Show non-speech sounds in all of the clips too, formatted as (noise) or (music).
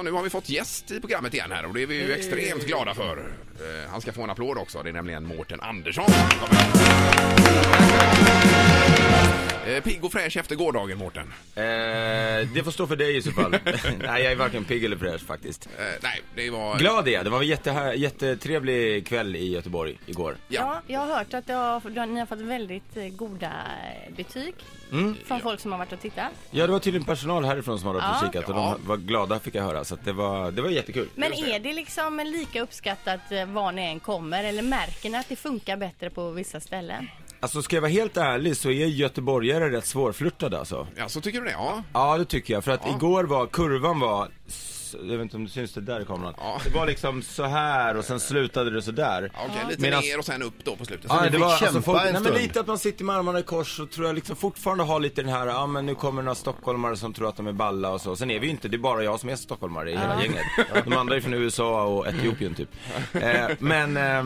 Ja, nu har vi fått gäst i programmet igen här och det är vi ju extremt glada för. Eh, Han ska få en applåd också. Det är nämligen Mårten Andersson. som kommer. Eh, Pigg och fräsch efter gårdagen, Mårten. Eh, det får stå för dig i så fall. (laughs) Nej, jag är varken pigg eller fräsch faktiskt. Eh, nej, det var... Glad är jag. Det var en jätte, jättetrevlig kväll i Göteborg igår. Ja. Ja, jag har hört att har, ni har fått väldigt eh, goda eh, betyg Mm. från folk som har varit och tittat. Ja, det var tydligen personal härifrån som hade varit och Ja. kikat och Ja. de var glada fick jag höra. Så att det, var, det var jättekul. Men är det liksom lika uppskattat eh, var ni än kommer eller märker ni att det funkar bättre på vissa ställen? Alltså ska jag vara helt ärlig så är göteborgare rätt svårflörtade alltså. ja, så tycker du det? Ja. Ja, det tycker jag. För att Ja. igår var, kurvan var, jag vet inte om det syns det där i kameran. Ja. Det var liksom så här och sen slutade det så där. Ja, Okej, lite Medan- ner och sen upp då på slutet. Ja, ni det var alltså kämpa folk, nej men lite att man sitter med armarna i kors och tror jag liksom fortfarande har lite den här, ja men nu kommer några stockholmare som tror att de är balla och så. Sen är vi ju inte, det är bara jag som är stockholmare i hela gänget. (laughs) De andra är från USA och Etiopien typ. Eh, men, eh,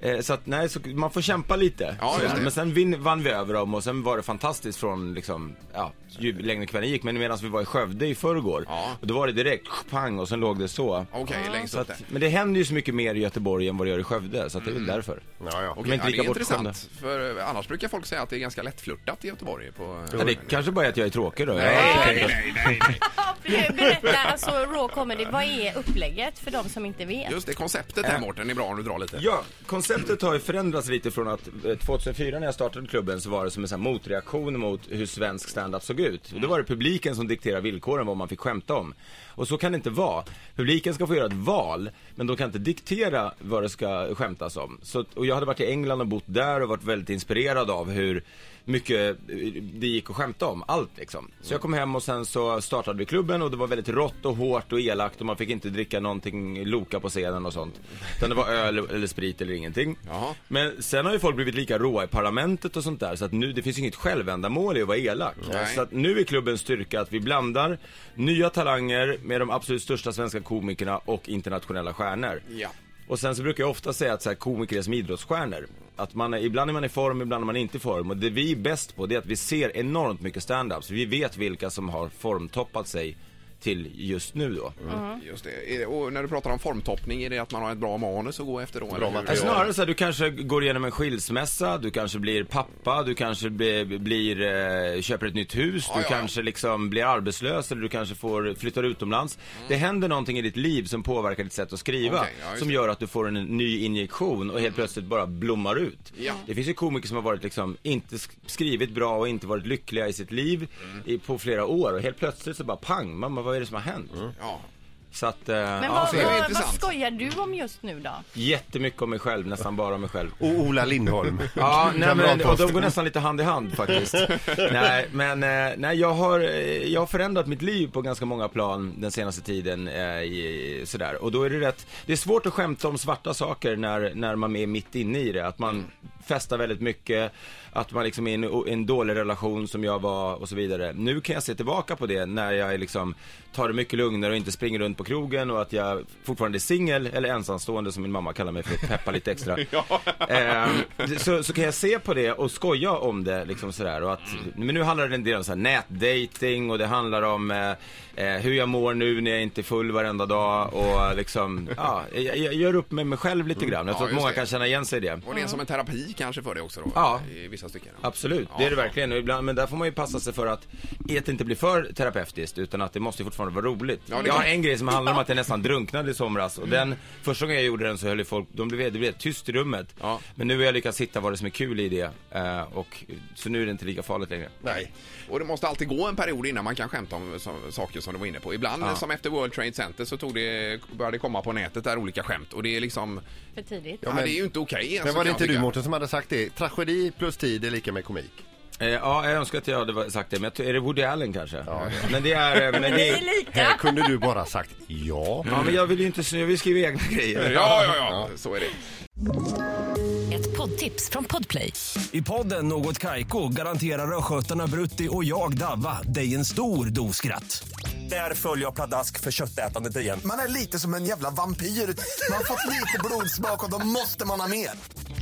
eh, så att nej, så man får kämpa lite. Ja, Så, men sen vin, vann vi över dem och sen var det fantastiskt från liksom, ja, ju längre kvällen gick. Men medan vi var i Skövde i förrgår, Ja. och då var det direkt pang och sen låg det så. Okej, längst Så upp men det händer ju så mycket mer i Göteborg än vad det gör i Skövde, så att det är väl därför. Ja, ja. Men inte ja, det lika är intressant. För eh, annars brukar folk säga att det är ganska lättflörtat i Göteborg. På... Ja, det kanske bara är att jag är tråkig då. Nej, Jag- nej, nej, nej, berätta, alltså Raw Comedy, vad är upplägget för de som inte vet? Just det, konceptet här Mårten är bra om du drar lite. Ja, konceptet har ju förändrats lite från att eh, 2004 när jag startade klubben så var det som en sån här motreaktion mot hur svensk standup såg ut. Och då var det publiken som dikterade villkoren vad man fick skämta om. Och så kan det inte vara. Publiken ska få göra ett val, men de kan inte diktera vad det ska skämtas om. Så, och jag hade varit i England och bott där och varit väldigt inspirerad av hur mycket eh, det gick att skämta om, allt liksom. Så jag kom hem och sen så startade vi klubben och det var väldigt rått och hårt och elakt och man fick inte dricka någonting Loka på scenen och sånt. Utan det var öl eller sprit eller ingenting. Jaha. Men sen har ju folk blivit lika råa i parlamentet och sånt där så att nu, det finns inget självändamål i att vara elak. Nej. Så att nu är klubbens styrka att vi blandar nya talanger med de absolut största svenska komikerna och internationella stjärnor. Ja. Och sen så brukar jag ofta säga att så här, komiker är som idrottsstjärnor. Att man är, ibland är man i form, ibland är man inte i form. Och det vi är bäst på det är att vi ser enormt mycket stand-up. Vi vet vilka som har formtoppat sig till just nu då. Just det. Är det. Och när du pratar om formtoppning, är det att man har ett bra manus att gå efter då? eller hur? material. Snarare så här, du kanske går igenom en skilsmässa, du kanske blir pappa, du kanske blir, blir eh, köper ett nytt hus, Ja, du ja. kanske liksom blir arbetslös eller du kanske får flyttar utomlands. Det händer någonting i ditt liv som påverkar ditt sätt att skriva, Okej, ja, just som det. gör att du får en ny injektion och helt plötsligt bara blommar ut. Ja. Det finns ju komiker som har varit liksom, inte sk- skrivit bra och inte varit lyckliga i sitt liv Mm. i, på flera år och helt plötsligt så bara pang, mamma vad är det som har hänt? Ja. Så att, eh, Men ja, vad, så är det vad, vad intressant. skojar du om just nu då? jättemycket om mig själv, nästan bara om mig själv. Och Ola Lindholm. (laughs) Ja, nej, men, och de går nästan lite hand i hand faktiskt. (laughs) nej, men eh, nej, jag, har, eh, jag har förändrat mitt liv på ganska många plan den senaste tiden. Eh, i, sådär. Och då är det rätt, det är svårt att skämta om svarta saker när, när man är mitt inne i det. Att man festar väldigt mycket, att man liksom är i en, en dålig relation som jag var och så vidare. Nu kan jag se tillbaka på det när jag liksom tar det mycket lugnare och inte springer runt på krogen och att jag fortfarande är singel eller ensamstående som min mamma kallar mig för att peppa lite extra. (laughs) Ehm, så, så kan jag se på det och skoja om det liksom sådär och att, men nu handlar det en del om så här nätdating och det handlar om eh, eh, hur jag mår nu när jag inte är full varenda dag och liksom, ja, jag, jag gör upp med mig själv lite grann. Jag Ja, tror att just många det. kan känna igen sig i det. Och det är som en terapi kanske för dig också då? Ja. I vissa stycken? Absolut, Ja, det är det verkligen. Och ibland, men där får man ju passa sig för att det inte blir för terapeutiskt utan att det måste fortfarande vara roligt. Ja, det jag har en grej som handlar om att jag (laughs) nästan drunknade i somras och den, första gången jag gjorde den så höll ju folk, de blev, det blev tyst i rummet. Ja. Men nu har jag lyckats hitta vad det som är kul i det eh, och så nu är det inte lika farligt längre. Nej. Och det måste alltid gå en period innan man kan skämta om saker som du var inne på. Ibland, Ja. som efter World Trade Center, så tog det, började det komma på nätet där olika skämt. Och det är liksom, För tidigt? ja, men- det är ju inte okej. ens, Men var det inte du. Mårten som hade sagt det? Tragedi plus tid är lika med komik. Eh, ja, jag önskar att jag hade sagt det, men är det Woody Allen kanske? Men det är, eh, men det (laughs) det är är, lika. Här kunde du bara sagt ja. ja men jag vill ju inte, jag vill skriva egna (laughs) grejer. Ja, ja, ja, så är det. Ett poddtips från Podplay. I podden Något Kaiko garanterar östgötarna Brutti och jag, Davva, dig en stor dos skratt. Där följer jag pladask för köttätandet igen. Man är lite som en jävla vampyr. Man har fått lite blodsmak och då måste man ha mer.